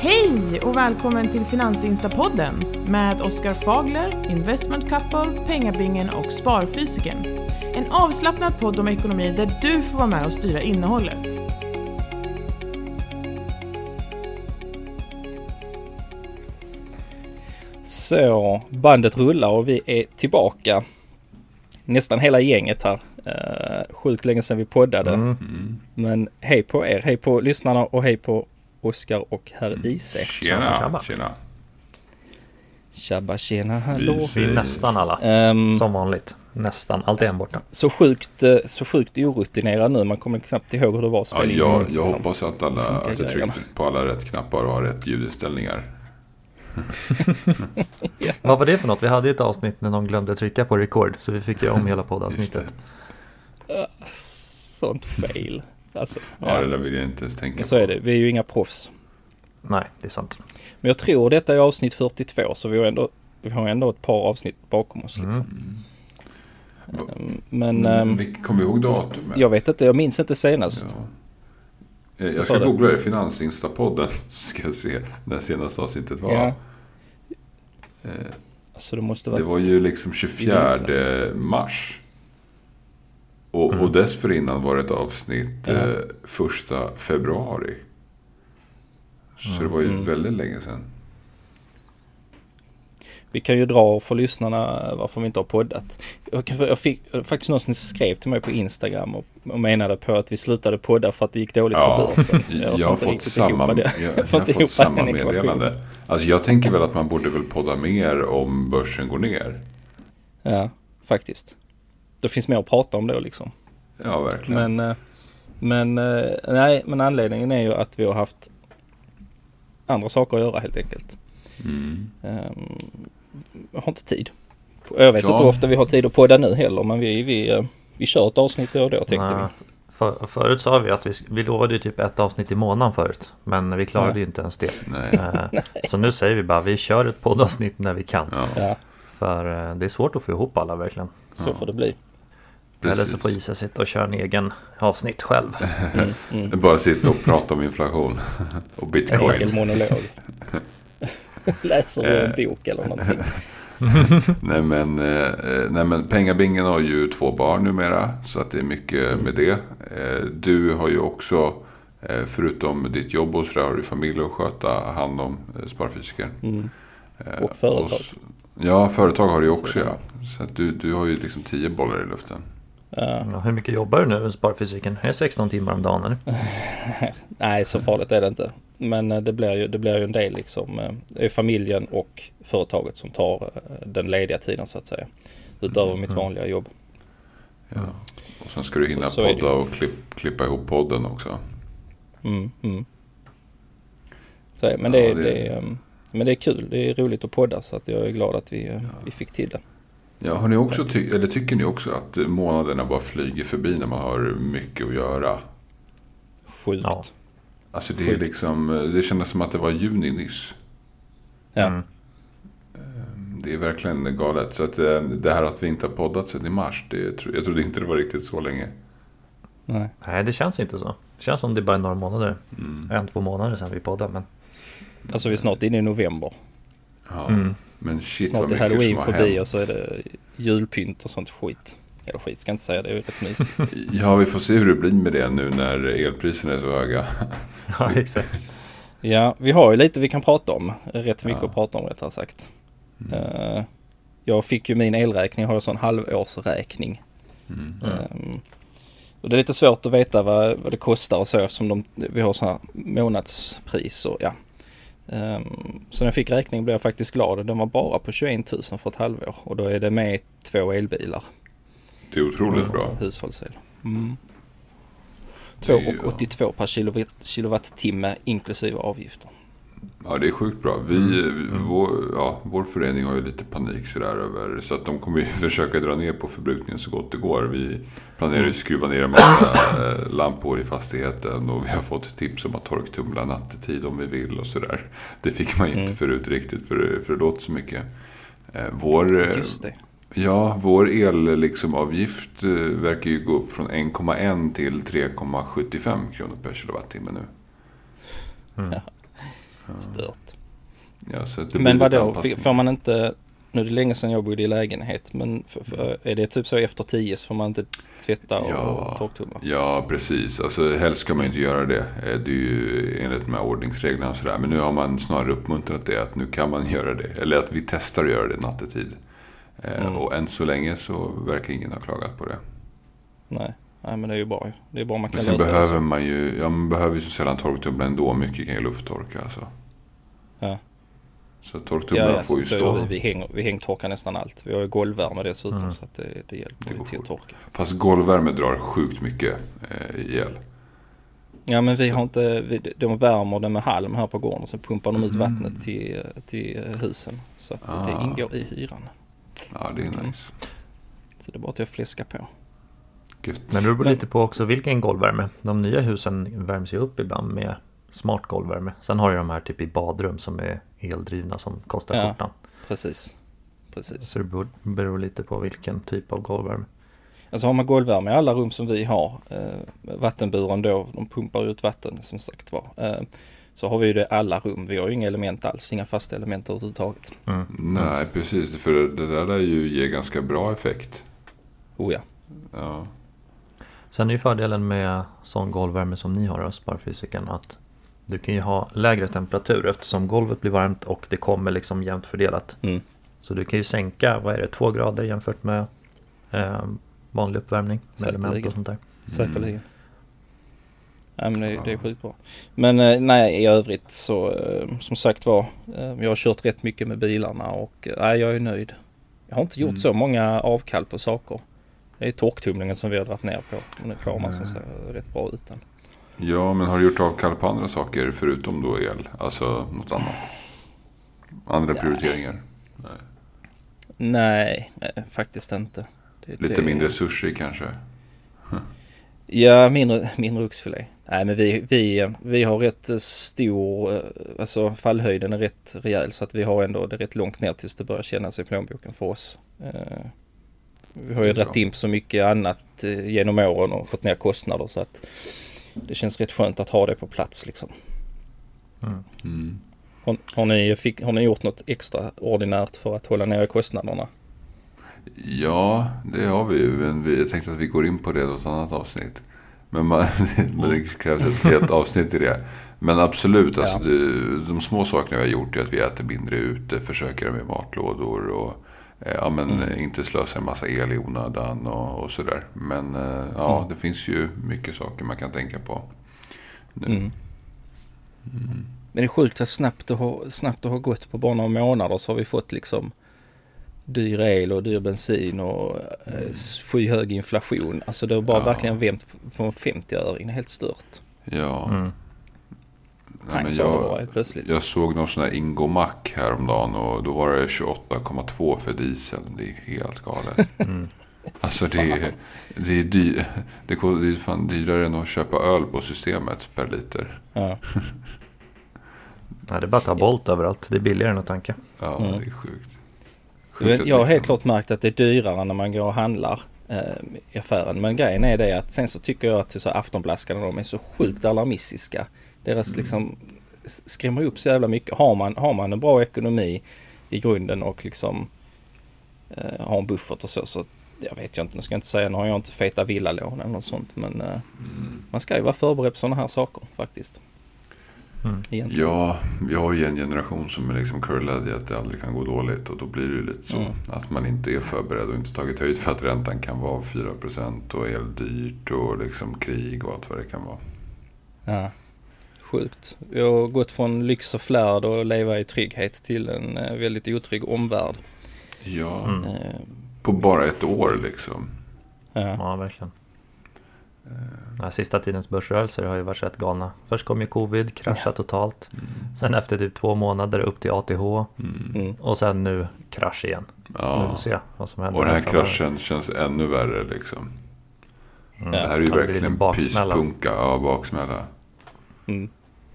Hej och välkommen till Finansinstapodden med Oskar Fagler, Investment Couple, Pengabingen och Sparfysiken. En avslappnad podd om ekonomi där du får vara med och styra innehållet. Så, bandet rullar och vi är tillbaka. Nästan hela gänget här. Uh, sjukt länge sedan vi poddade. Mm. Men hej på er, hej på lyssnarna och hej på Oskar och herr mm. Ise. Tjena, tjena. tjena. Tjabba tjena, hallå. Vi är nästan alla, um, som vanligt. Nästan, allt är en borta. Så sjukt, eh, så sjukt orutinerad nu, man kommer knappt ihåg hur det var ja, jag. Jag liksom. hoppas att, alla, att jag tryckte på alla rätt knappar och har rätt ljudinställningar. ja. Vad var det för något? Vi hade ett avsnitt när någon glömde trycka på record, så vi fick göra om hela poddavsnittet. Sånt fail. Alltså, ja, det där vill jag inte ens tänka Så på. är det, vi är ju inga proffs. Nej, det är sant. Men jag tror detta är avsnitt 42, så vi har ändå, vi har ändå ett par avsnitt bakom oss. Liksom. Mm. Ehm, men... Mm, Kommer vi ihåg datumet? Jag vet inte, jag minns inte senast. Ja. Jag, jag ska googla det, Finansinstapodden, så ska jag se när senaste avsnittet var. Ja. Eh, alltså det måste. Det var ju liksom 24 mars. Och, mm. och dessförinnan var det ett avsnitt mm. eh, första februari. Så mm. det var ju mm. väldigt länge sedan. Vi kan ju dra för lyssnarna varför vi inte har poddat. Jag fick faktiskt någon som skrev till mig på Instagram och, och menade på att vi slutade podda för att det gick dåligt ja, på börsen. Jag, jag har fått samma, jag, jag, jag har fått samma meddelande. Alltså jag tänker väl att man borde väl podda mer om börsen går ner. Ja, faktiskt det finns mer att prata om då liksom. Ja, verkligen. Men, eh, men, eh, nej, men anledningen är ju att vi har haft andra saker att göra helt enkelt. Mm. Jag har inte tid. Jag vet ja. inte hur ofta vi har tid att podda nu heller, men vi, vi, eh, vi kör ett avsnitt då och då tänkte nej. vi. För, förut sa vi att vi, vi lovade ju typ ett avsnitt i månaden förut. Men vi klarade ju inte ens det. Nej. så nu säger vi bara vi kör ett poddavsnitt när vi kan. Ja. För det är svårt att få ihop alla verkligen. Så får det bli. Precis. Eller så får Isa sitta och köra en egen avsnitt själv. Mm, mm. Bara sitta och prata om inflation och bitcoin. En monolog. Läser du en eh. bok eller någonting. nej, men, eh, nej men Pengabingen har ju två barn numera. Så att det är mycket mm. med det. Eh, du har ju också, förutom ditt jobb och sådär, har du familj att sköta hand om Sparfysiker. Mm. Och företag. Och, ja, företag har du ju också ja. Så att du, du har ju liksom tio bollar i luften. Uh, hur mycket jobbar du nu med sparfysiken? Är det 16 timmar om dagen eller? Nej, så farligt är det inte. Men eh, det blir ju, det blir ju en del liksom. Eh, det är familjen och företaget som tar den lediga tiden så att säga. Utöver mm. mitt vanliga jobb. Ja. Och sen ska du hinna så, så podda och klipp, klippa ihop podden också. Mm, mm. Så, men, det, ja, det... Det, men det är kul. Det är roligt att podda så att jag är glad att vi, ja. vi fick till det. Ja, har ni också ty eller tycker ni också att månaderna bara flyger förbi när man har mycket att göra? Sjukt. Ja. Alltså det, är liksom, det kändes som att det var juni nyss. Ja. Mm. Ehm, det är verkligen galet. Så att eh, det här att vi inte har poddat sedan i mars, det, jag trodde inte det var riktigt så länge. Nej, Nej det känns inte så. Det känns som det bara är några månader. Mm. En, två månader sedan vi poddade. Men... Alltså vi är snart inne i november. Ja. Mm. Men shit Snart är halloween förbi hänt. och så är det julpynt och sånt skit. Eller skit ska jag inte säga, det är ju rätt mysigt. ja, vi får se hur det blir med det nu när elpriserna är så höga. ja, exakt. Ja, vi har ju lite vi kan prata om. Rätt mycket ja. att prata om rättare sagt. Mm. Uh, jag fick ju min elräkning, jag har ju sån halvårsräkning. Mm. Um, och det är lite svårt att veta vad, vad det kostar och så eftersom de, vi har sådana månadspris och ja, så när jag fick räkningen blev jag faktiskt glad. Den var bara på 21 000 för ett halvår och då är det med två elbilar. Det är otroligt mm. bra. Hushållsel. Mm. 2,82 per kilowatt, kilowattimme inklusive avgifter. Ja, det är sjukt bra. Vi, mm. vår, ja, vår förening har ju lite panik sådär över, så att de kommer ju försöka dra ner på förbrukningen så gott det går. Vi planerar ju att skruva ner en massa eh, lampor i fastigheten och vi har fått tips om att torktumla nattetid om vi vill och sådär. Det fick man ju inte mm. förut riktigt för, för det låter så mycket. Eh, vår, eh, Just det. Ja, vår elavgift liksom, avgift verkar ju gå upp från 1,1 till 3,75 kronor per kilowattimme nu. Mm. Ja. Stört. Ja, men vadå, får man inte nu är det länge sedan jag bodde i lägenhet men för, för, är det typ så efter tio så får man inte tvätta och ja, torktumla? Ja, precis. Alltså helst ska man inte göra det. Eh, det är ju enligt de här ordningsreglerna och sådär. Men nu har man snarare uppmuntrat det att nu kan man göra det. Eller att vi testar att göra det nattetid. Eh, mm. Och än så länge så verkar ingen ha klagat på det. Nej. Nej men det är ju bra Det är bra man kan men sen behöver man ju, ja man behöver ju så sällan torktumla ändå. Mycket kan ju lufttorka alltså. Ja. Så torktumlaren ja, får ju stå. Vi, vi, häng, vi hängtorkar nästan allt. Vi har ju golvvärme dessutom mm. så att det, det hjälper det till att torka. Fast golvvärme drar sjukt mycket eh, el. Ja men vi så. har inte, vi, de värmer det med halm här på gården och sen pumpar de ut mm. vattnet till, till husen. Så att ah. det ingår i hyran. Ja det är mm. nice. Så det är bara att fläska på. Gött. Men det beror lite på också vilken golvvärme. De nya husen värms ju upp ibland med smart golvvärme. Sen har ju de här typ i badrum som är eldrivna som kostar ja, skjortan. Precis. precis. Så det beror lite på vilken typ av golvvärme. Alltså har man golvvärme i alla rum som vi har, eh, vattenburen då, de pumpar ut vatten som sagt var. Eh, så har vi ju det i alla rum. Vi har ju inga element alls, inga fasta element överhuvudtaget. Mm. Nej, precis. För det där lär ju ge ganska bra effekt. Oh ja. ja. Sen är ju fördelen med sån golvvärme som ni har, Sparfysiken, att du kan ju ha lägre temperatur eftersom golvet blir varmt och det kommer liksom jämnt fördelat. Mm. Så du kan ju sänka, vad är det, två grader jämfört med eh, vanlig uppvärmning med element och sånt där. Säkerligen. Mm. Ja, men det, det är sjukt bra. Men eh, nej, i övrigt så eh, som sagt var, eh, jag har kört rätt mycket med bilarna och nej, jag är nöjd. Jag har inte gjort mm. så många avkall på saker. Det är torktumlingen som vi har dragit ner på. Men nu klarar man sig rätt bra utan. Ja, men har du gjort avkall på andra saker förutom då el? Alltså något annat? Andra ja. prioriteringar? Nej. Nej, nej, faktiskt inte. Det, Lite det... mindre sushi kanske? Ja, mindre, mindre oxfilé. Nej, men vi, vi, vi har rätt stor, alltså fallhöjden är rätt rejäl så att vi har ändå det rätt långt ner tills det börjar kännas i plånboken för oss. Eh, vi har ju dragit in på så mycket annat eh, genom åren och fått ner kostnader så att det känns rätt skönt att ha det på plats liksom. Mm. Mm. Har, har, ni, fick, har ni gjort något extraordinärt för att hålla nere kostnaderna? Ja, det har vi ju. Jag tänkte att vi går in på det i något annat avsnitt. Men, man, men det krävs ett helt avsnitt i det. Men absolut, alltså, ja. det, de små sakerna vi har gjort är att vi äter mindre ute, försöker med matlådor och ja, men mm. inte slösa en massa el i onödan och, och sådär. Men eh, ja, mm. det finns ju mycket saker man kan tänka på nu. Mm. mm. Men det är sjukt hur snabbt det, har, snabbt det har gått. På bara några månader så har vi fått liksom dyr el och dyr bensin och mm. skyhög inflation. Alltså det har bara ja. verkligen vänt från 50-öring. Det är helt stört. Ja. Mm. Nej, jag, jag såg någon sån här Ingomac häromdagen och då var det 28,2 för diesel. Det är helt galet. Mm. Alltså det är, det, är dy, det är fan dyrare än att köpa öl på systemet per liter. Ja. Nej, det är bara att ta Bolt överallt. Det är billigare än att tanka. Ja, mm. det är sjukt. sjukt jag har helt klart märkt att det är dyrare när man går och handlar eh, i affären. Men grejen är det att sen så tycker jag att så Aftonblaskarna de är så sjukt alarmistiska. Deras mm. liksom skrämmer upp så jävla mycket. Har man, har man en bra ekonomi i grunden och liksom eh, har en buffert och så, så jag vet jag inte, nu ska jag inte säga, nu har jag inte feta villalån eller något sånt men eh, mm. man ska ju vara förberedd på sådana här saker faktiskt. Mm. Ja, vi har ju en generation som är liksom curlad i att det aldrig kan gå dåligt och då blir det lite så mm. att man inte är förberedd och inte tagit höjd för att räntan kan vara 4% och el dyrt och liksom krig och allt vad det kan vara. Ja sjukt. Vi har gått från lyx och flärd och leva i trygghet till en eh, väldigt otrygg omvärld. Ja, mm. Eh, på bara ett år liksom. Ja, ja verkligen. Den sista tidens börsrörelser har ju varit rätt galna. Först kom ju covid, kraschade totalt. Mm. Sen efter typ två månader upp till ATH. Mm. mm. Och sen nu krasch igen. Ja. Nu får se vad som händer. Och den här kraschen känns ännu värre liksom. Mm. Det här är ju verkligen pyspunka. Ja, baksmälla.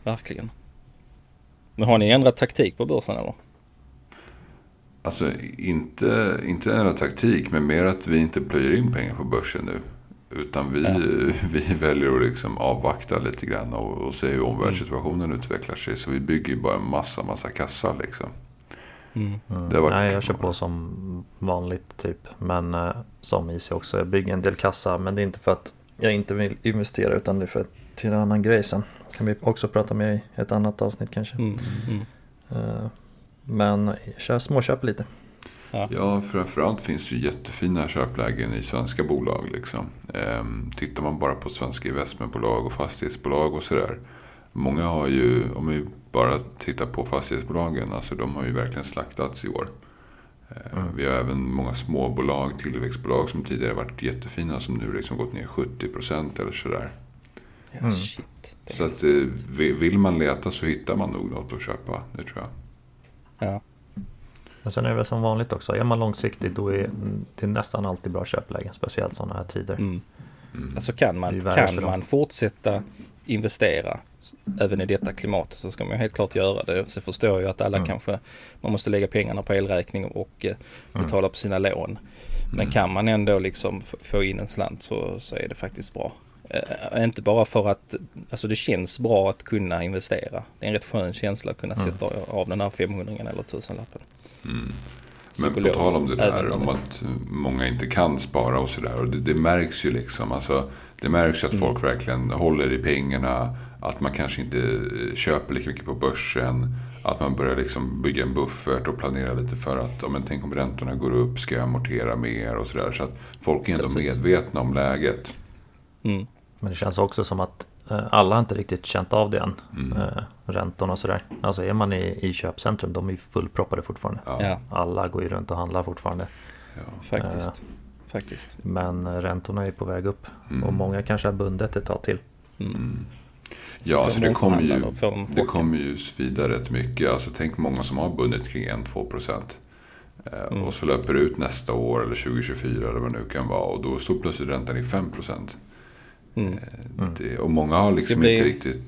Verkligen. Men har ni ändrat taktik på börsen eller? Alltså inte, inte ändrat taktik, men mer att vi inte plöjer in pengar på börsen nu. Utan vi, mm. vi väljer att liksom avvakta lite grann och, och se hur omvärldssituationen mm. utvecklar sig. Så vi bygger ju bara en massa, massa kassa liksom. Mm. Mm. Nej, jag kör på som vanligt typ. Men eh, som IC också. Jag bygger en del kassa. Men det är inte för att jag inte vill investera utan det är för att till en annan grej sen. Kan vi också prata mer i ett annat avsnitt kanske. Mm. Uh, men jag kör småköp lite. Ja. ja, framförallt finns det ju jättefina köplägen i svenska bolag. Liksom. Ehm, tittar man bara på svenska investmentbolag och fastighetsbolag och sådär. Många har ju, om vi bara tittar på fastighetsbolagen, alltså de har ju verkligen slaktats i år. Ehm, mm. Vi har även många småbolag, tillväxtbolag som tidigare varit jättefina som nu liksom gått ner 70% eller sådär. Mm. Så att, eh, vill man leta så hittar man nog något att köpa, det tror jag. Ja. Men sen är det väl som vanligt också, är man långsiktig då är det nästan alltid bra köplägen, speciellt sådana här tider. Mm. Mm. Alltså kan man, kan man fortsätta investera även i detta klimatet så ska man helt klart göra det. Så förstår jag att alla mm. kanske, man måste lägga pengarna på elräkning och eh, mm. betala på sina lån. Men mm. kan man ändå liksom få in en slant så, så är det faktiskt bra. Äh, inte bara för att, alltså det känns bra att kunna investera. Det är en rätt skön känsla att kunna mm. sätta av den här 500 eller tusenlappen. Mm. Men på tal om det där om att många inte kan spara och sådär. Och det, det, märks ju liksom. Alltså, det märks ju att mm. folk verkligen håller i pengarna. Att man kanske inte köper lika mycket på börsen. Att man börjar liksom bygga en buffert och planera lite för att men tänk om räntorna går upp, ska jag amortera mer och sådär. Så att folk är ändå Precis. medvetna om läget. Mm. Men det känns också som att eh, alla har inte riktigt känt av det än. Mm. Eh, räntorna och sådär. Alltså är man i, i köpcentrum, de är fullproppade fortfarande. Ja. Alla går ju runt och handlar fortfarande. Ja, faktiskt. Eh, faktiskt. Men räntorna är på väg upp. Mm. Och många kanske har bundet ett tag till. Mm. Ja, alltså det kommer ju, det kommer ju svida rätt mycket. Alltså tänk många som har bundit kring 1-2 procent. Mm. Och så löper det ut nästa år eller 2024 eller vad det nu kan vara. Och då står plötsligt räntan i 5 procent. Mm. Det, och många har liksom bli... inte riktigt...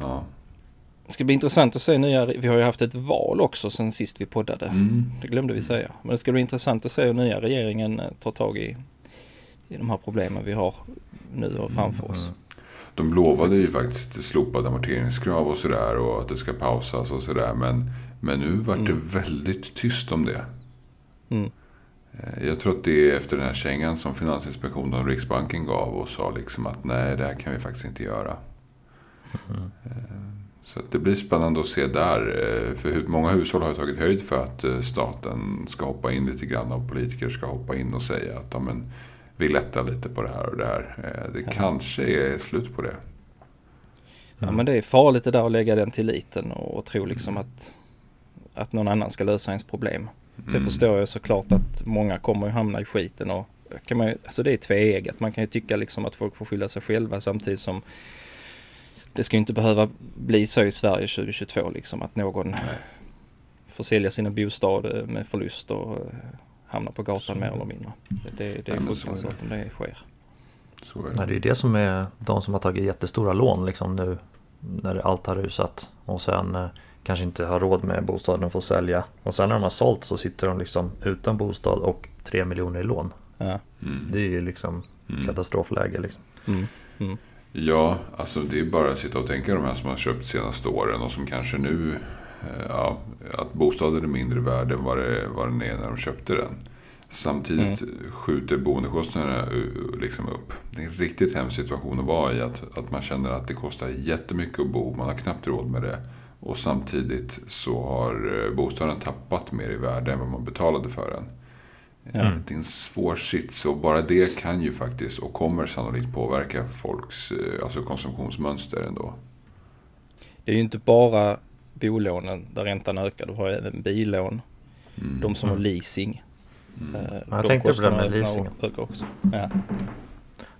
Ja. Det ska bli intressant att se nya, vi har ju haft ett val också sen sist vi poddade. Mm. Det glömde vi säga. Men det ska bli intressant att se hur nya regeringen eh, tar tag i, i de här problemen vi har nu och framför oss. Mm. De lovade ju faktiskt slopade amorteringskrav och sådär och att det ska pausas och sådär. Men, men nu vart mm. det väldigt tyst om det. Mm. Eh, jag tror att det är efter den här kängan som Finansinspektionen och Riksbanken gav och sa liksom att nej, det här kan vi faktiskt inte göra. Mm. Så det blir spännande att se där. Eh, för många hushåll har tagit höjd för att staten ska hoppa in lite grann och politiker ska hoppa in och säga att ja, men, vi lättar lite på det här och det här. Det ja. kanske är slut på det. Ja men det är farligt det där att lägga den tilliten och tro liksom mm. att, att någon annan ska lösa ens problem. Sen mm. förstår jag såklart att många kommer ju hamna i skiten och kan man, alltså det är tveeggat. Man kan ju tycka liksom att folk får skylla sig själva samtidigt som det ska ju inte behöva bli så i Sverige 2022 liksom att någon Nej. får sälja sina bostad med förlust och eh, hamna på gatan så. mer eller mindre. Det, det, det är fruktansvärt om det sker. Så är det. Nej, det är ju det som är de som har tagit jättestora lån liksom nu när allt har rusat och sen eh, kanske inte har råd med bostaden och får sälja. Och sen när de har sålt så sitter de liksom utan bostad och tre miljoner i lån. Ja. Mm. Det är ju liksom mm. katastrofläge. Liksom. Mm. Mm. Ja, alltså det är bara att sitta och tänka de här som har köpt de senaste åren och som kanske nu, eh, ja, att bostaden är mindre värd än vad, det, vad den är när de köpte den. Samtidigt mm. skjuter boendekostnaderna liksom upp. Det är en riktigt hemsk situation att vara i. Att, att man känner att det kostar jättemycket att bo. Man har knappt råd med det. Och samtidigt så har eh, bostaden tappat mer i värde än vad man betalade för den. Mm. Det är en svår sits och bara det kan ju faktiskt och kommer sannolikt påverka folks eh, alltså konsumtionsmönster ändå. Det är ju inte bara bolånen där räntan ökar. Du har även billån. Mm. De som har mm. leasing. Mm. Eh, jag tänkte på det med leasing. Också. Ja.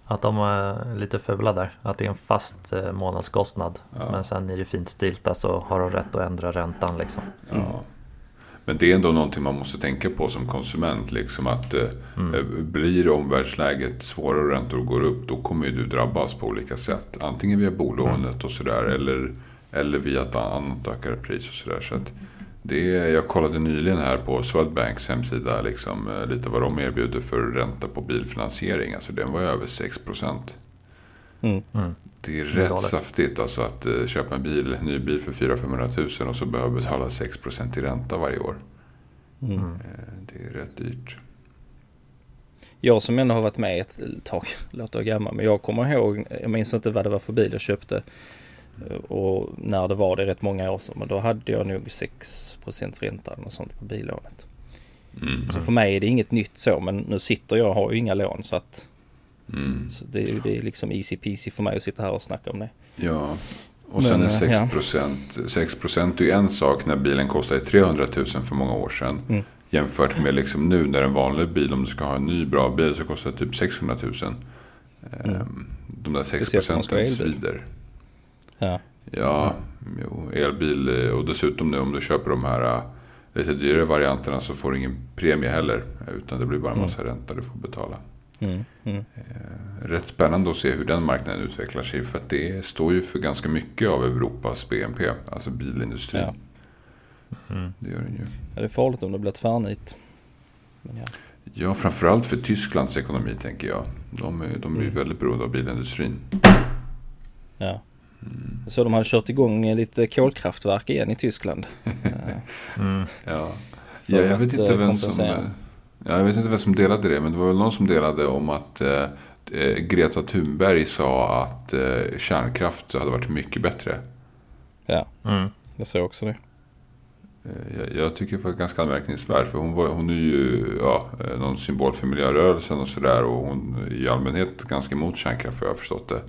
Att de är lite fula där. Att det är en fast eh, månadskostnad. Ja. Men sen i det finstilta så har de rätt att ändra räntan liksom. Ja. Men det är ändå någonting man måste tänka på som konsument. Liksom att eh, mm. Eh, blir omvärldsläget svårare och räntor går upp, då kommer ju du drabbas på olika sätt. Antingen via bolånet och sådär, eller, eller via ett annat ökat pris och sådär. Så att, Det är, jag kollade nyligen här på Swedbanks hemsida liksom, eh, lite vad de erbjuder för ränta på bilfinansiering. Alltså den var över 6 procent. Mm. Mm. Det är rätt Dalet. saftigt alltså att uh, köpa en bil, ny bil för 400-500 000 och så behöver betala 6 procent i ränta varje år. Mm. Uh, det är rätt dyrt. Jag som ändå har varit med ett tag, låter jag gammal, men jag kommer ihåg, jag minns inte vad det var för bil jag köpte. Och när det var det rätt många år sedan. Men då hade jag nog 6 ränta eller något sånt på billånet. Mm. Så för mig är det inget nytt så. Men nu sitter jag och har ju inga lån så att. Mm. Så det, är, det är liksom easy peasy för mig att sitta här och snacka om det. Ja. Och sen men, är 6 ja. procent. 6 procent är ju en sak när bilen kostade 300 000 för många år sedan. Mm. Jämfört med liksom nu när en vanlig bil, om du ska ha en ny bra bil så kostar det typ 600 000. Mm. Ehm, de där 6 procenten svider. Ja. Ja, jo, elbil eh, och dessutom nu om du köper de här eh, lite dyrare varianterna så får du ingen premie heller. Utan det blir bara en massa mm. ränta du får betala. Mm, mm. Eh, rätt spännande att se hur den marknaden utvecklar sig. För att det står ju för ganska mycket av Europas BNP. Alltså bilindustrin. Ja. Mm. Det gör den ju. Ja, det är farligt om det blir tvärnit. Men ja. ja, framförallt för Tysklands ekonomi tänker jag. De är, de är ju mm. väldigt beroende av bilindustrin. Ja. Så de hade kört igång lite kolkraftverk igen i Tyskland. mm. ja. ja. jag vet inte eh, vem som... Ja, jag vet inte vem som delade det, men det var väl någon som delade om att eh, eh Greta Thunberg sa att eh, kärnkraft hade varit mycket bättre. Ja, mm. jag ser också det. Eh, jag, jag, tycker det var ganska anmärkningsvärt för hon, var, hon är ju ja, någon symbol för miljörörelsen och sådär och hon är i allmänhet ganska emot kärnkraft för jag har förstått det.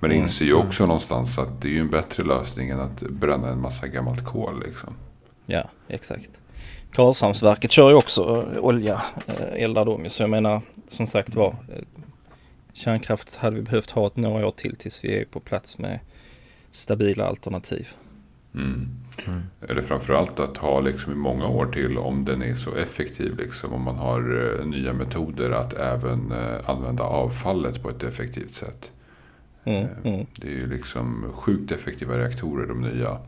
Men mm. inser ju också någonstans att det är ju en bättre lösning än att bränna en massa gammalt kol liksom. Ja, exakt. Karlshamnsverket kör ju också olja, eh, eldar de Så jag menar, som sagt var, eh, kärnkraft hade vi behövt ha ett några år till tills vi är på plats med stabila alternativ. Mm. Mm. Eller framförallt att ha liksom i många år till om den är så effektiv. Liksom, om man har nya metoder att även använda avfallet på ett effektivt sätt. Mm, eh, mm. Det är ju liksom sjukt effektiva reaktorer de nya.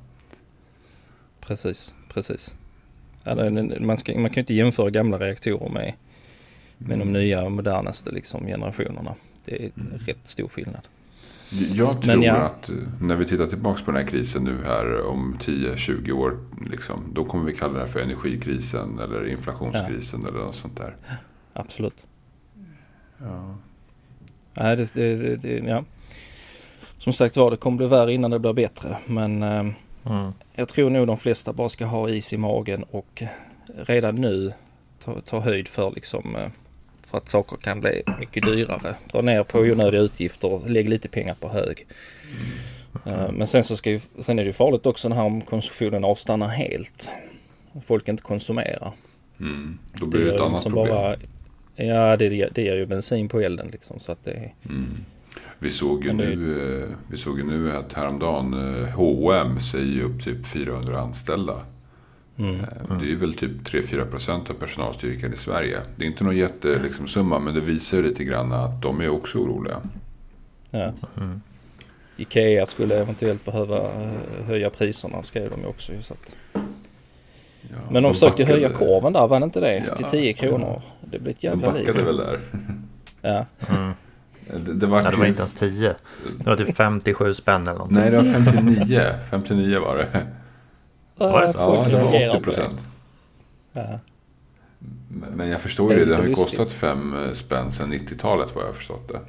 Precis, precis. Man, ska, man kan ju inte jämföra gamla reaktorer med, med de mm. nya modernaste liksom, generationerna. Det är mm. rätt stor skillnad. Jag tror ja. att eh, när vi tittar tillbaka på den här krisen nu här om 10-20 år. Liksom, då kommer vi kalla det här för energikrisen eller inflationskrisen ja. eller något sånt där. Absolut. Ja. Nej, det, det, det, ja som sagt var, det kommer bli värre innan det blir bättre. Men eh, mm. jag tror nog de flesta bara ska ha is i magen och redan nu ta, ta höjd för liksom eh, för att saker kan bli mycket dyrare. Dra ner på onödiga utgifter och lägg lite pengar på hög. Mm. Men sen så ska ju, sen är det ju farligt också när om konsumtionen avstannar helt. Folk inte konsumerar. Mm. Då blir det, det ett annat liksom problem. Bara, ja, det, det ger ju bensin på elden liksom. Så att det, mm. Vi såg ju, det... nu, eh, vi såg ju nu att häromdagen H&M säger upp typ 400 anställda. Mm. Mm. Det är väl typ 3-4 procent av personalstyrkan i Sverige. Det är inte någon jättesumma liksom, men det visar lite grann att de är också oroliga. Ja. Mm. Ikea skulle eventuellt behöva höja priserna skrev de ju också. Så att... ja, men de försökte backade... höja korven där, var det inte det? Ja. Till 10 kronor. Det blir ett jävla liv. De backade liv. väl där. Ja. Mm. Det, det, var, ja, det var inte ens 10. Det var typ 57 spänn eller någonting. Nej, det var 59. 59 var det. Var det så? Ja, det var 80 procent. Ja. Men jag förstår ju det. Det har ju kostat 5 eh, spänn sedan 90-talet vad jag har förstått det.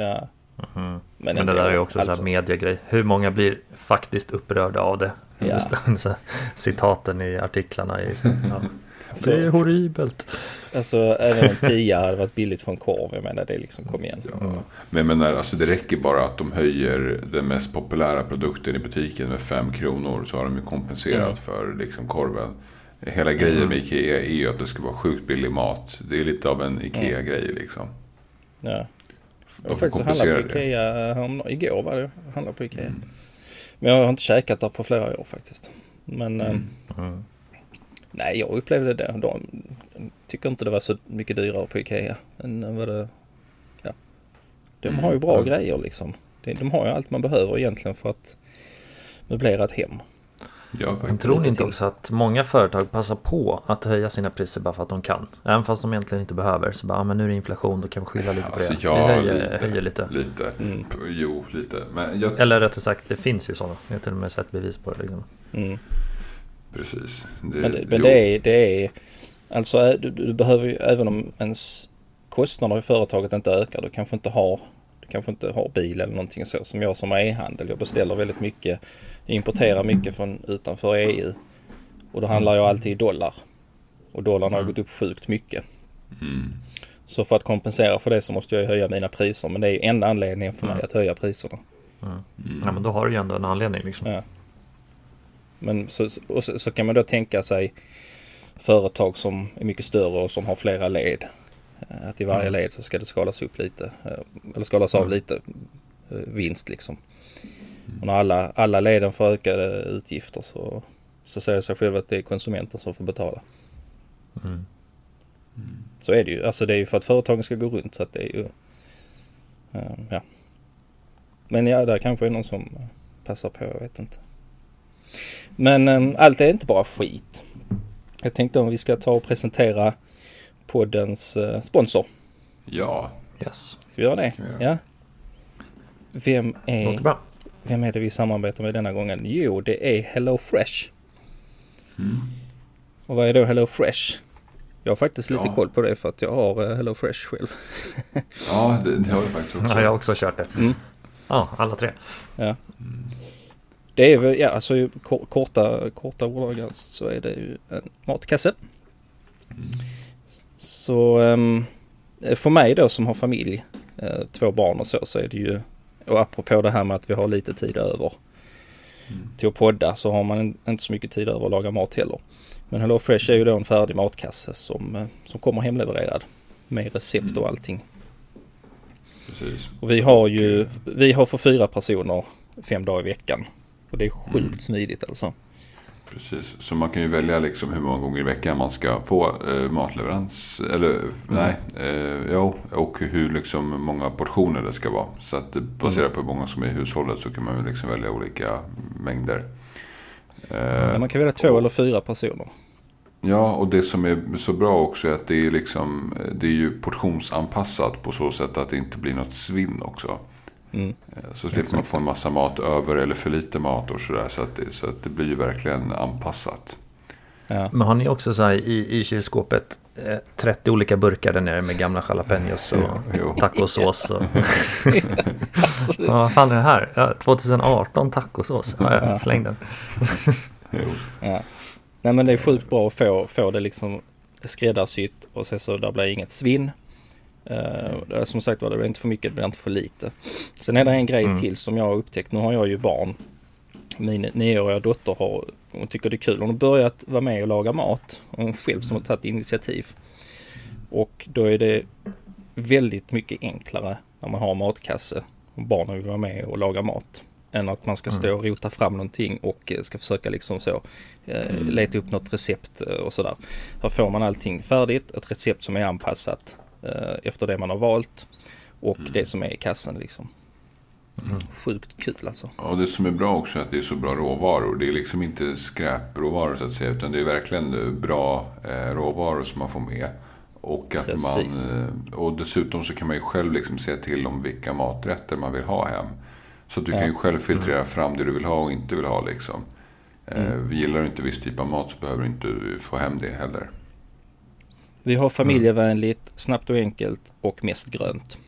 Ja. Mm. Men, Men det där är ju också alltså... så mediegrej. Hur många blir faktiskt upprörda av det? Ja. Citaten i artiklarna. I, ja. Så, det är horribelt. Alltså även en tia hade varit billigt för en korv. Jag menar det är liksom, kom igen. Ja. Men jag menar, alltså det räcker bara att de höjer den mest populära produkten i butiken med fem kronor. Så har de ju kompenserat mm. för liksom korven. Hela grejen med mm. Ikea är ju att det ska vara sjukt billig mat. Det är lite av en Ikea-grej liksom. Ja. Jag har faktiskt handlat på Ikea om, igår var det. Handlade på Ikea. Mm. Men jag har inte käkat där på flera år faktiskt. Men mm. Mm. Nej, jag upplevde det. De tycker inte det var så mycket dyrare på Ikea än vad det... Ja. De mm. har ju bra mm. grejer liksom. De har ju allt man behöver egentligen för att möblera ett hem. Ja, Men tror ni inte också att många företag passar på att höja sina priser bara för att de kan? Även fast de egentligen inte behöver. Så bara, ah, men nu är det inflation, då kan vi skylla lite på alltså, det. Ja, vi höjer lite. Höjer lite. lite. Mm. Jo, lite. Men jag... Eller rättare sagt, det finns ju sådana. Jag har till och med sett bevis på det. Liksom. Mm. Precis. Det, men det, men det, är, det är... Alltså, du, du behöver ju, även om ens kostnader i företaget inte ökar, du kanske inte har kanske inte har bil eller någonting så som jag som har e-handel. Jag beställer väldigt mycket, importerar mycket från utanför EU. Och då handlar jag alltid i dollar. Och dollarn har gått upp sjukt mycket. Mm. Så för att kompensera för det så måste jag höja mina priser. Men det är ju enda anledningen för mig mm. att höja priserna. Mm. Ja men då har du ju ändå en anledning liksom. Ja. Men så, och så, så, kan man då tänka sig företag som är mycket större och som har flera led. Eh, att i varje mm. led så ska det skalas upp lite, eh, eller skalas av mm. lite eh, vinst liksom. Och när alla, alla leden får ökade utgifter så, så säger det sig själv att det är konsumenten som får betala. Mm. Så är det ju. Alltså det är ju för att företagen ska gå runt så att det är ju... ja. Men ja, där kanske är någon som passar på, jag vet inte. Men um, allt är inte bara skit. Jag tänkte om vi ska ta och presentera poddens uh, sponsor. Ja. Yes. Ska vi göra det? Ja. Vem är, vem är det vi samarbetar med denna gången? Jo, det är Hello Fresh. Mm. Och vad är då Hello Fresh? Jag har faktiskt lite ja. koll på det för att jag har uh, Hello Fresh själv. ja, det, det, har jag faktiskt också. Ja, jag har också kört det. Mm. Ja, alla tre. Ja. Det är ja alltså korta, korta ordagrant så är det ju en matkasse. Mm. Så um, för mig då som har familj, uh, två barn och så, så är det ju, och apropå det här med att vi har lite tid över mm. till att podda så har man inte så mycket tid över att laga mat heller. Men Hello Fresh är ju då en färdig matkasse som, uh, som kommer hemlevererad med recept och mm. allting. Precis. Och vi har ju, vi har för fyra personer fem dagar i veckan. Och det är sjukt mm. smidigt alltså. Precis, så man kan ju välja liksom hur många gånger i veckan man ska få eh, matleverans. Eller mm. nej, eh, jo, och hur liksom många portioner det ska vara. Så att baserat mm. på hur många som är i hushållet så kan man ju liksom välja olika mängder. Eh, man kan välja två och, eller fyra personer. Ja, och det som är så bra också är att det är, liksom, det är ju portionsanpassat på så sätt att det inte blir något svinn också. Mm. Eh, så slipper man få en massa mat över eller för lite mat och sådär. Så, att det, så att det blir ju verkligen anpassat. Ja. Men har ni också så här i, i kylskåpet eh, 30 olika burkar där nere med gamla jalapenos och ja, tacosås? Och alltså. ja, vad fan är det här? Ja, 2018 tacosås. Ja, jag släng den. ja. Nej men det är sjukt bra att få, få det liksom skräddarsytt och sen så där blir inget svinn. Uh, som sagt var, det blir inte för mycket, det blir inte för lite. Sen är det en grej mm. till som jag har upptäckt. Nu har jag ju barn. Min nioåriga dotter har, hon tycker det är kul. Hon har börjat vara med och laga mat. Hon själv som har tagit initiativ. Och då är det väldigt mycket enklare när man har matkasse och barnen vill vara med och laga mat. Än att man ska stå mm. och rota fram någonting och eh, ska försöka liksom så eh, mm. leta upp något recept eh, och sådär. Här får man allting färdigt, ett recept som är anpassat efter det man har valt och mm. det som är i kassan liksom. Mm. Sjukt kul alltså. Ja, det som är bra också är att det är så bra råvaror. Det är liksom inte skräpråvaror så att säga. Utan det är verkligen bra eh, råvaror som man får med. Och, att man, eh, och dessutom så kan man ju själv liksom se till om vilka maträtter man vill ha hem. Så att du ja. kan ju själv filtrera mm. fram det du vill ha och inte vill ha. Liksom. Mm. Gillar du inte viss typ av mat så behöver du inte få hem det heller. Vi har familjevänligt, snabbt och enkelt och mest grönt.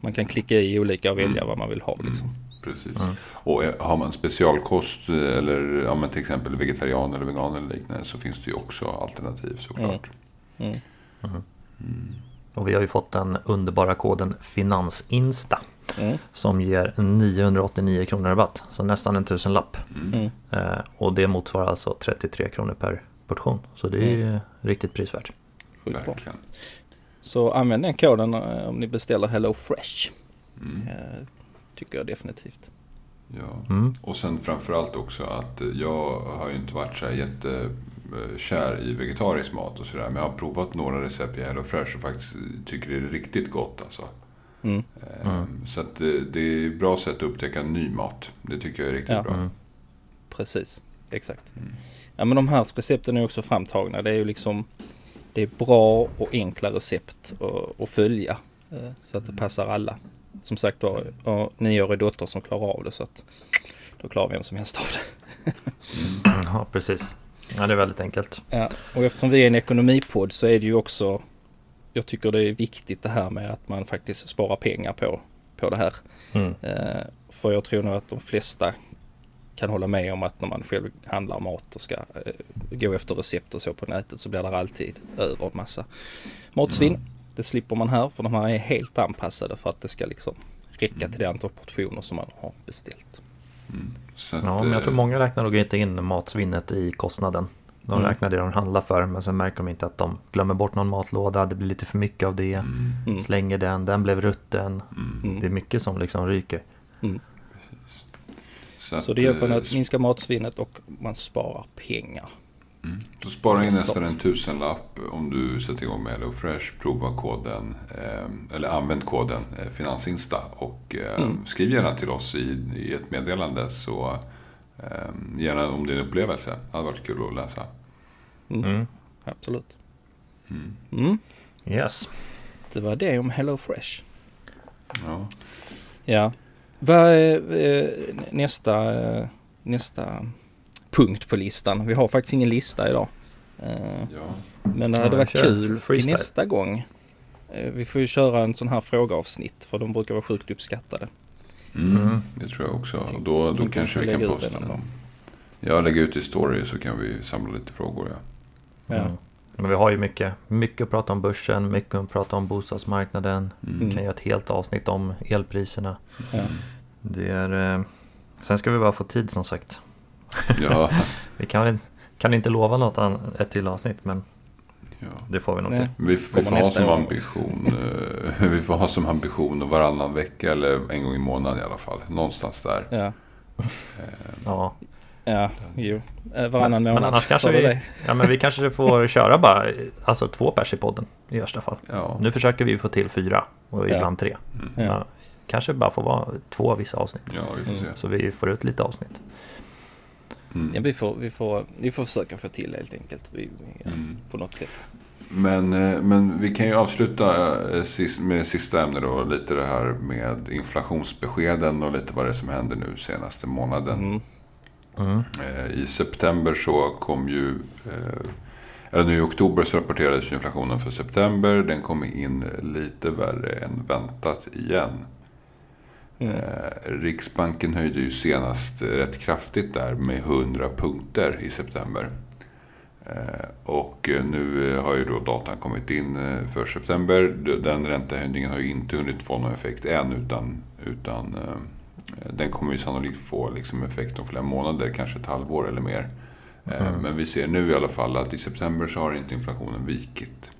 Man kan klicka i olika och välja mm. vad man vill ha. Liksom. Mm, precis. Mm. Och har man specialkost eller ja, men till exempel vegetarian eller vegan eller liknande så finns det ju också alternativ såklart. Mm. Mm. mm. Och vi har ju fått den underbara koden FINANSINSTA mm. som ger 989 kronor rabatt. Så nästan en tusenlapp. Mm. Eh, och det motsvarar alltså 33 kronor per portion. Så det är ju riktigt prisvärt. Sjukt bra. Så använd den koden eh, om ni beställer Hello Fresh. Mm. Eh, tycker jag definitivt. Ja, mm. och sen framförallt också att jag har ju inte varit så här jättekär i vegetarisk mat och sådär. Men jag har provat några recept i Hello Fresh och faktiskt tycker det är riktigt gott alltså. Mm. Mm. Så att det, det är ett bra sätt att upptäcka ny mat. Det tycker jag är riktigt ja. bra. Mm. Precis. exakt. Mm. Ja men de här recepten är också framtagna. Det är ju liksom det är bra och enkla recept att, följa. Eh, så att det passar alla. Som sagt var, ja, nioårig dotter som klarar av det så att då klarar vem som helst av det. mm, ja, precis. Ja, det är väldigt enkelt. Ja, och eftersom vi är en ekonomipodd så är det ju också jag tycker det är viktigt det här med att man faktiskt sparar pengar på, på det här. Mm. Eh, för jag tror nog att de flesta kan hålla med om att när man själv handlar mat och ska eh, gå efter recept och så på nätet så blir det alltid över en massa matsvinn. Mm. Det slipper man här för de här är helt anpassade för att det ska liksom räcka mm. till det antal portioner som man har beställt. Mm. Att, ja, men jag tror många räknar nog inte in matsvinnet i kostnaden. De mm. räknar det de handlar för men sen märker de inte att de glömmer bort någon matlåda, det blir lite för mycket av det. Mm. mm. Slänger den, den blev rutten. Mm. Det är mycket som liksom ryker. Mm. Så, så det hjälper att, att minska matsvinnet och man sparar pengar. Mm. Så spara in nästan en tusenlapp om du sätter igång med HelloFresh. Prova koden, eh, eller använd koden eh, Finansinsta. Och eh, mm. skriv gärna till oss i, i ett meddelande. Så eh, gärna om din upplevelse. Det hade varit kul att läsa. Mm. mm. Absolut. Mm. mm. Yes. Det var det om HelloFresh. Ja. Ja. Vad är eh, nästa, eh, nästa punkt på listan? Vi har faktiskt ingen lista idag. Eh, ja. Men det hade varit kul till nästa gång. Vi får ju köra en sån här frågeavsnitt för de brukar vara sjukt uppskattade. Mm, mm. det tror jag också. Och då, då kanske vi kan posta dem. Ja, lägga ut i story så kan vi samla lite frågor. Ja. ja. Men vi har ju mycket, mycket att prata om börsen, mycket att prata om bostadsmarknaden. Mm. Vi kan göra ett helt avsnitt om elpriserna. Mm. Det är, eh, sen ska vi bara få tid som sagt. Ja. vi kan, kan inte lova något an, ett till avsnitt men ja. det får vi nog till. Vi, vi får ha som gång. ambition eh, Vi får ha som ambition varannan vecka eller en gång i månaden i alla fall. Någonstans där. Ja. ja. Ja, jo. Eh, varannan månad. Men annars kanske vi, det. ja, men vi kanske får köra bara alltså två pers i podden i värsta fall. Ja. Nu försöker vi få till fyra och ibland tre. Mm. Ja, kanske bara får vara två vissa avsnitt. Ja, vi får se. Så vi får ut lite avsnitt. Mm. Ja, vi, får, vi, får, vi får försöka få till helt enkelt. Vi, ja, mm. På något sätt. Men, eh, men vi kan ju avsluta eh, med sista ämne då. Lite det här med inflationsbeskeden och lite vad det är som händer nu senaste månaden. Mm. I september så kom ju, eh, eller nu i oktober så rapporterades inflationen för september. Den kom in lite värre än väntat igen. Mm. Eh, Riksbanken höjde ju senast rätt kraftigt där med 100 punkter i september. Eh, och nu har ju då datan kommit in eh, för september. Den räntehöjningen har ju inte hunnit få någon effekt än utan, utan den kommer ju sannolikt få liksom effekt om flera månader, kanske ett halvår eller mer. Eh, mm. Men vi ser nu i alla fall att i september så har inte inflationen vikit.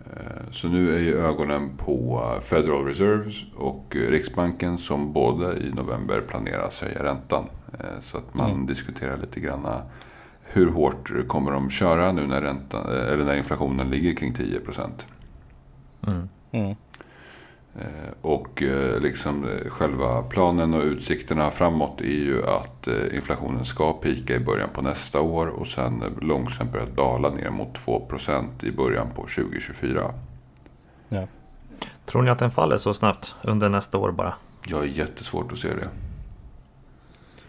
Eh, så nu är ju ögonen på Federal Reserve och Riksbanken som båda i november planeras höja räntan. Så att man mm. diskuterar lite grann hur hårt kommer de köra nu när, räntan, eller när inflationen ligger kring 10 procent. Mm. Mm. Eh, och eh, liksom eh, själva planen och utsikterna framåt är ju att inflationen ska pika i början på nästa år och sen långsamt börja dala ner mot 2% i början på 2024. Ja. Tror ni att den faller så snabbt under nästa år bara? Jag har jättesvårt att se det.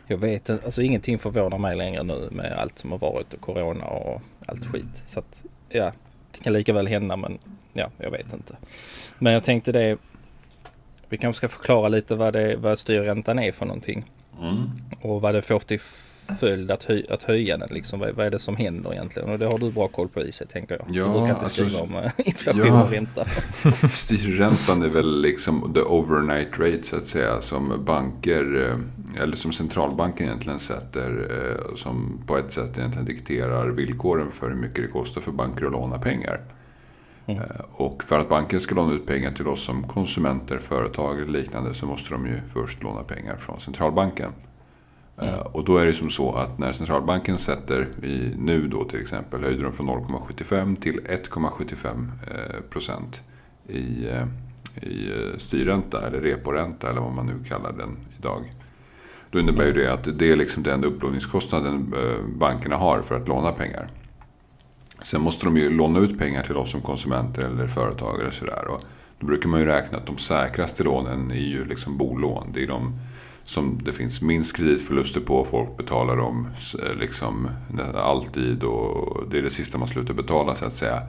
Jag vet inte, alltså ingenting förvånar mig längre nu med allt som har varit och corona och allt skit. Så att ja, det kan lika väl hända men ja, jag vet inte. Men jag tänkte det, vi kanske ska förklara lite vad, det, vad styrräntan är för någonting. Mm. Och vad det får till följd att, höj, att höja den. Liksom. Vad, vad, är det som händer egentligen? Och det har du bra koll på i sig tänker jag. Ja, du brukar inte skriva alltså, om eh, inflation ja, och ränta. Styrräntan är väl liksom the overnight rate så att säga. Som banker, eh, eller som centralbanken egentligen sätter. Eh, som på ett sätt egentligen dikterar villkoren för hur mycket det kostar för banker att låna pengar. Mm. Och för att banken ska låna ut pengar till oss som konsumenter, företag eller liknande så måste de ju först låna pengar från centralbanken. Mm. Och då är det som så att när centralbanken sätter, i, nu då till exempel, höjde de från 0,75 till 1,75 eh, procent i, i styrränta eller reporänta eller vad man nu kallar den idag. Då innebär ju det att det är liksom den upplåningskostnaden eh, bankerna har för att låna pengar. Sen måste de ju låna ut pengar till oss som konsumenter eller företagare. Sådär. Och då brukar man ju räkna att de säkraste lånen är ju liksom bolån. Det är de som det finns minst kreditförluster på. Folk betalar dem eh, liksom alltid och det är det sista man slutar betala så att säga.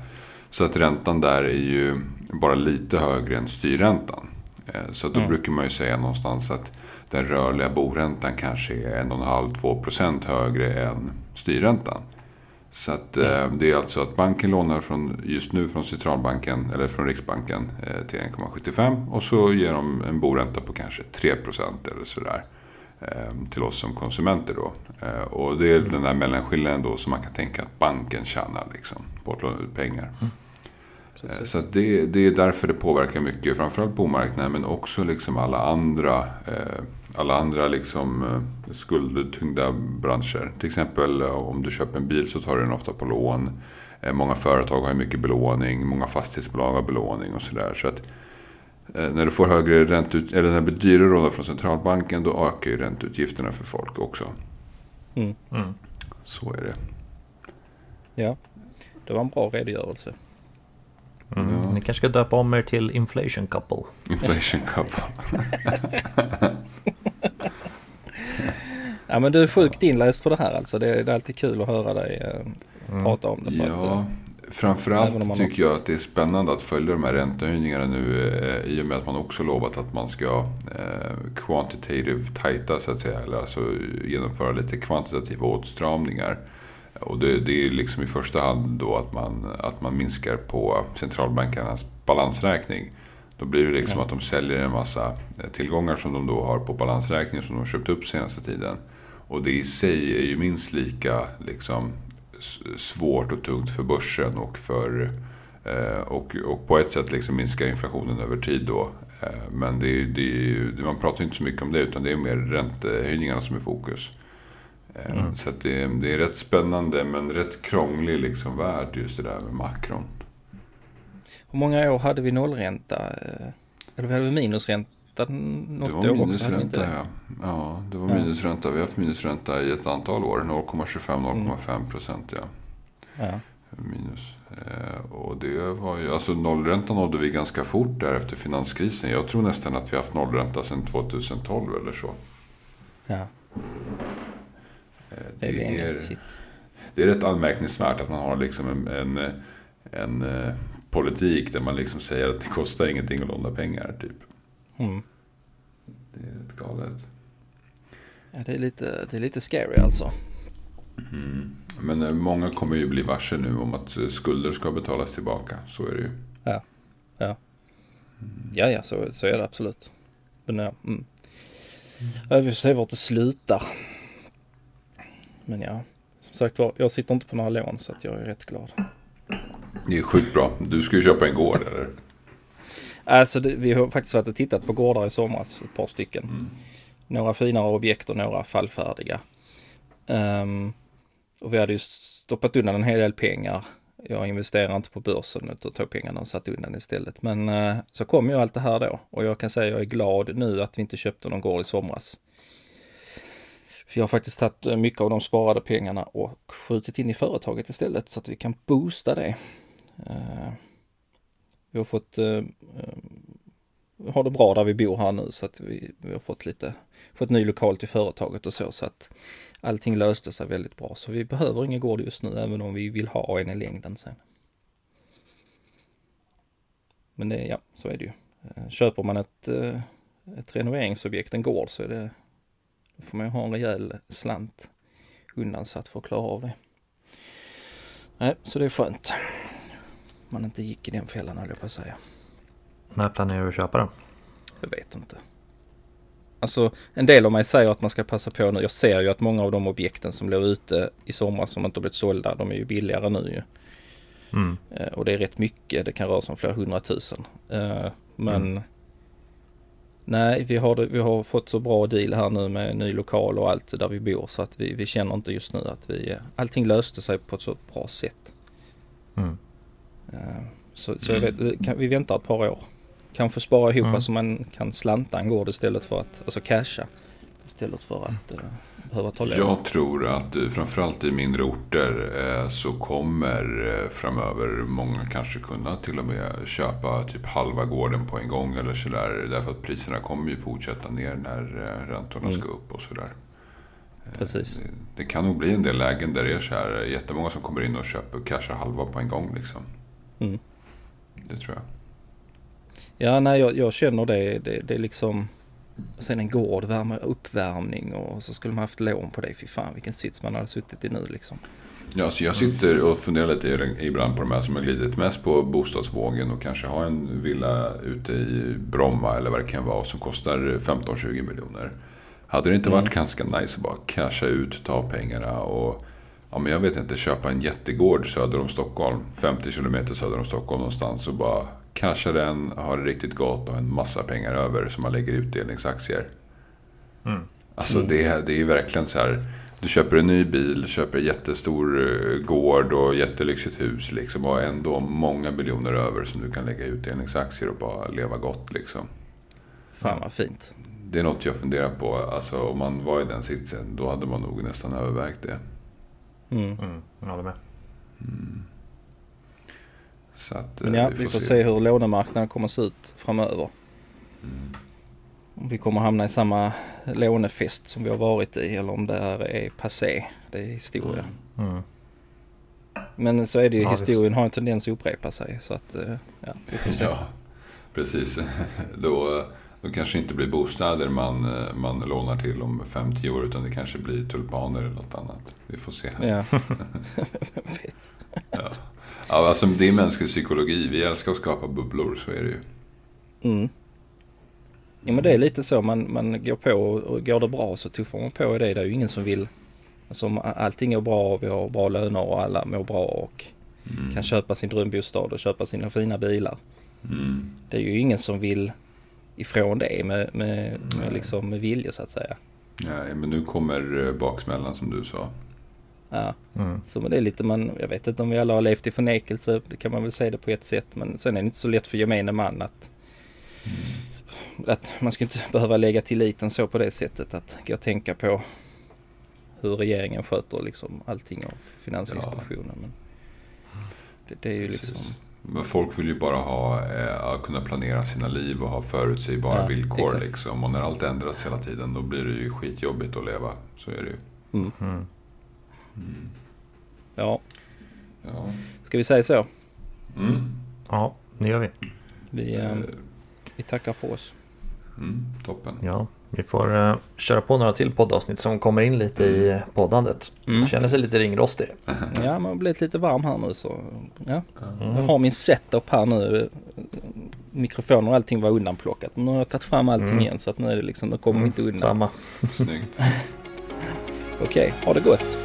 Så att räntan där är ju bara lite högre än styrräntan. Eh, så då mm. brukar man ju säga någonstans att den rörliga boräntan kanske är 1,5-2% högre än styrräntan. Så att, mm. det är alltså att banken lånar från, just nu från centralbanken, eller från Riksbanken, eh, till 1,75 och så ger de en boränta på kanske 3% eller sådär. Eh, till oss som konsumenter då. Och det är den där mellanskillnaden då som man kan tänka att banken tjänar liksom, på att låna ut pengar. Mm. Så det, det, är därför det påverkar mycket, framförallt bomarknaden men också liksom alla andra alla andra liksom, eh, skuldtyngda branscher. Till exempel eh, om du köper en bil så tar du den ofta på lån. Eh, många företag har mycket belåning, många fastighetsbolag har belåning och sådär. Så att när du får högre ränteut eller när det blir dyrare lån från centralbanken då ökar ju ränteutgifterna för folk också. Mm. Mm. Så är det. Ja, det var en bra redogörelse. Mm. Ja. Ni kanske ska döpa om er till Inflation Couple. Inflation Couple. ja men du är sjukt inläst på det här alltså. Det är, det är alltid kul att höra dig eh, mm. prata om det. ja, att, eh, framförallt man... tycker jag att det är spännande att följa de här räntehöjningarna nu eh, i och med att man också lovat att man ska eh, quantitative tajta så att säga. Eller alltså genomföra lite kvantitativa åtstramningar. Och det, det, är liksom i första hand då att man, att man minskar på centralbankernas balansräkning. Då blir det liksom ja. att de säljer en massa eh, tillgångar som de då har på balansräkningen som de har köpt upp senaste tiden. Och det i sig är ju minst lika liksom, svårt och tungt för börsen och för eh, och, och på ett sätt liksom minskar inflationen över tid då. Eh, men det, det, man pratar inte så mycket om det utan det är mer räntehöjningarna som är fokus. Mm. Så det, det, är rätt spännande men rätt krånglig liksom värld just det där med makron. Hur många år hade vi nollränta? Eh, eller hade vi minusränta något det var år minusränta, också? Ja. ja, det var minusränta. Vi har haft minusränta i ett antal år. 0,25-0,5 procent. Ja. ja. Minus. Eh, och det var ju, alltså nollränta nådde vi ganska fort där efter finanskrisen. Jag tror nästan att vi har haft nollränta sedan 2012 eller så. Ja. Det, det är, det är rätt anmärkningsvärt att man har liksom en, en, en eh, politik där man liksom säger att det kostar ingenting att låna pengar. Typ. Mm. Det är rätt galet. Ja, det är lite, det är lite scary alltså. Mm. Men eh, många kommer ju bli varse nu om att skulder ska betalas tillbaka. Så är det ju. Ja, ja. Ja, ja så, så är det absolut. Men ja, mm. mm. Vi får se vart det slutar. Men ja, som sagt var, jag sitter inte på några lån så att jag är rätt glad. Det är sjukt bra. Du ska ju köpa en gård eller? Alltså det, vi har faktiskt varit och tittat på gårdar i somras, ett par stycken. Mm. Några finare objekt och några fallfärdiga. Um, och vi hade ju stoppat undan en hel del pengar. Jag investerar inte på börsen utan tar pengarna och satt undan istället. Men uh, så kom ju allt det här då och jag kan säga att jag är glad nu att vi inte köpte någon gård i somras. För jag har faktiskt tagit eh, mycket av de sparade pengarna och skjutit in i företaget istället så att vi kan boosta det. Eh, vi har fått eh, uh, har det bra där vi bor här nu så att vi, vi har fått lite, fått ny lokal till företaget och så så att allting löste sig väldigt bra. Så vi behöver ingen gård just nu även om vi vill ha en i längden sen. Men det, ja, så är det ju. Köper man ett, ett renoveringsobjekt, en gård, så är det får man ju ha en rejäl slant undansatt för att klara av det. Nej, så det är skönt. Man inte gick i den fällan höll jag på att säga. När planerar du att köpa den? Jag vet inte. Alltså en del av mig säger att man ska passa på nu. Jag ser ju att många av de objekten som låg ute i somras som inte har blivit sålda, de är ju billigare nu ju. Mm. Eh, och det är rätt mycket, det kan röra sig om flera hundratusen. Eh, men mm. Nej, vi har, vi har fått så bra deal här nu med ny lokal och allt där vi bor så att vi, vi känner inte just nu att vi, allting löste sig på ett så bra sätt. Mm. Eh, så, så mm. vet, kan, vi väntar ett par år. Kanske spara ihop mm. så man kan slanta en gård istället för att, alltså casha. Istället för att uh, behöva lån. Jag tror att uh, framförallt i mindre orter uh, så kommer framöver många kanske kunna till och med köpa typ halva gården på en gång eller sådär. Därför att priserna kommer ju fortsätta ner när räntorna mm. ska upp och sådär. Precis. Det, det, kan nog bli en del lägen där det är så här jättemånga som kommer in och köper och cashar halva på en gång liksom. Mm. Det tror jag. Ja, nej, jag, jag känner det. det. Det är liksom... Sen en gård, värme, uppvärmning och så skulle man haft lån på det. Fy fan vilken sits man hade suttit i nu liksom. Ja, så jag sitter och funderar lite ibland på de här som har glidit mest på bostadsvågen och kanske har en villa ute i Bromma eller vad det kan vara som kostar 15-20 miljoner. Hade det inte varit mm. ganska nice att bara casha ut, ta pengarna och ja, men jag vet inte, köpa en jättegård söder om Stockholm, 50 kilometer söder om Stockholm någonstans och bara casha den, ha det riktigt gott och en massa pengar över som man lägger i utdelningsaktier. Mm. Alltså mm. det, det är verkligen så här. Du köper en ny bil, köper en jättestor eh, gård och jättelyxigt hus liksom. Och ändå många miljoner över som du kan lägga i utdelningsaktier och bara leva gott liksom. Fan vad fint. Det är något jag funderar på. Alltså om man var i den sitsen, då hade man nog nästan övervägt det. Mm. Mm, jag håller med. Mm. Så att, Men ja, vi får, vi får se. se hur lånemarknaden kommer att se ut framöver. Mm. Om vi kommer hamna i samma lånefest som vi har varit i eller om det här är passé. Det är historia. Mm. mm. Men så är det ju, ja, historien har en tendens att upprepa sig. Så att, eh, ja, vi får se. Ja, precis. Då, då kanske inte blir bostäder man, eh, man lånar till om 50 år utan det kanske blir tulpaner eller något annat. Vi får se. Ja, vet. ja. Ja, alltså det är mänsklig psykologi. Vi älskar att skapa bubblor, så är det ju. Mm. Ja men det är lite så, man, man går på och går det bra så tuffar man på i det. Det är ju ingen som vill, alltså om allting är bra och vi har bra löner och alla mår bra och mm. kan köpa sin drömbostad och köpa sina fina bilar. Mm. Det är ju ingen som vill ifrån det med, med, med, liksom, med vilja så att säga. Nej, men nu kommer eh, baksmällan som du sa. Ja. Mm. Så det är lite man, jag vet inte om vi alla har levt i förnekelse, det kan man väl säga det på ett sätt. Men sen är det inte så lätt för gemene man att, mm. att man ska inte behöva lägga tilliten så på det sättet att gå och tänka på hur regeringen sköter liksom allting av Finansinspektionen. Ja. Men det, det, är ju liksom... Men folk vill ju bara ha, eh, kunna planera sina liv och ha förutsägbara ja, villkor liksom. Och när allt ändras hela tiden då blir det ju skitjobbigt att leva. Så är det ju. Mm. Mm. Mm. Ja. ja. Ska vi säga så? Mm. Ja, det gör vi. Vi, äh, vi tackar för oss. Mm, toppen. Ja, vi får uh, köra på några till poddavsnitt som kommer in lite i mm. poddandet. Mm. Känner sig lite ringrostig. Ja, man har blivit lite varm här nu så. Ja. Mm. Jag har min setup här nu. Mikrofonen och allting var undanplockat. Nu har jag tagit fram allting mm. igen så att nu är det liksom, nu kommer mm, vi inte undan. Samma. Snyggt. Okej, okay, ha det gott.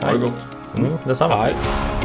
Ha det gott. Mm, detsamma. Hej.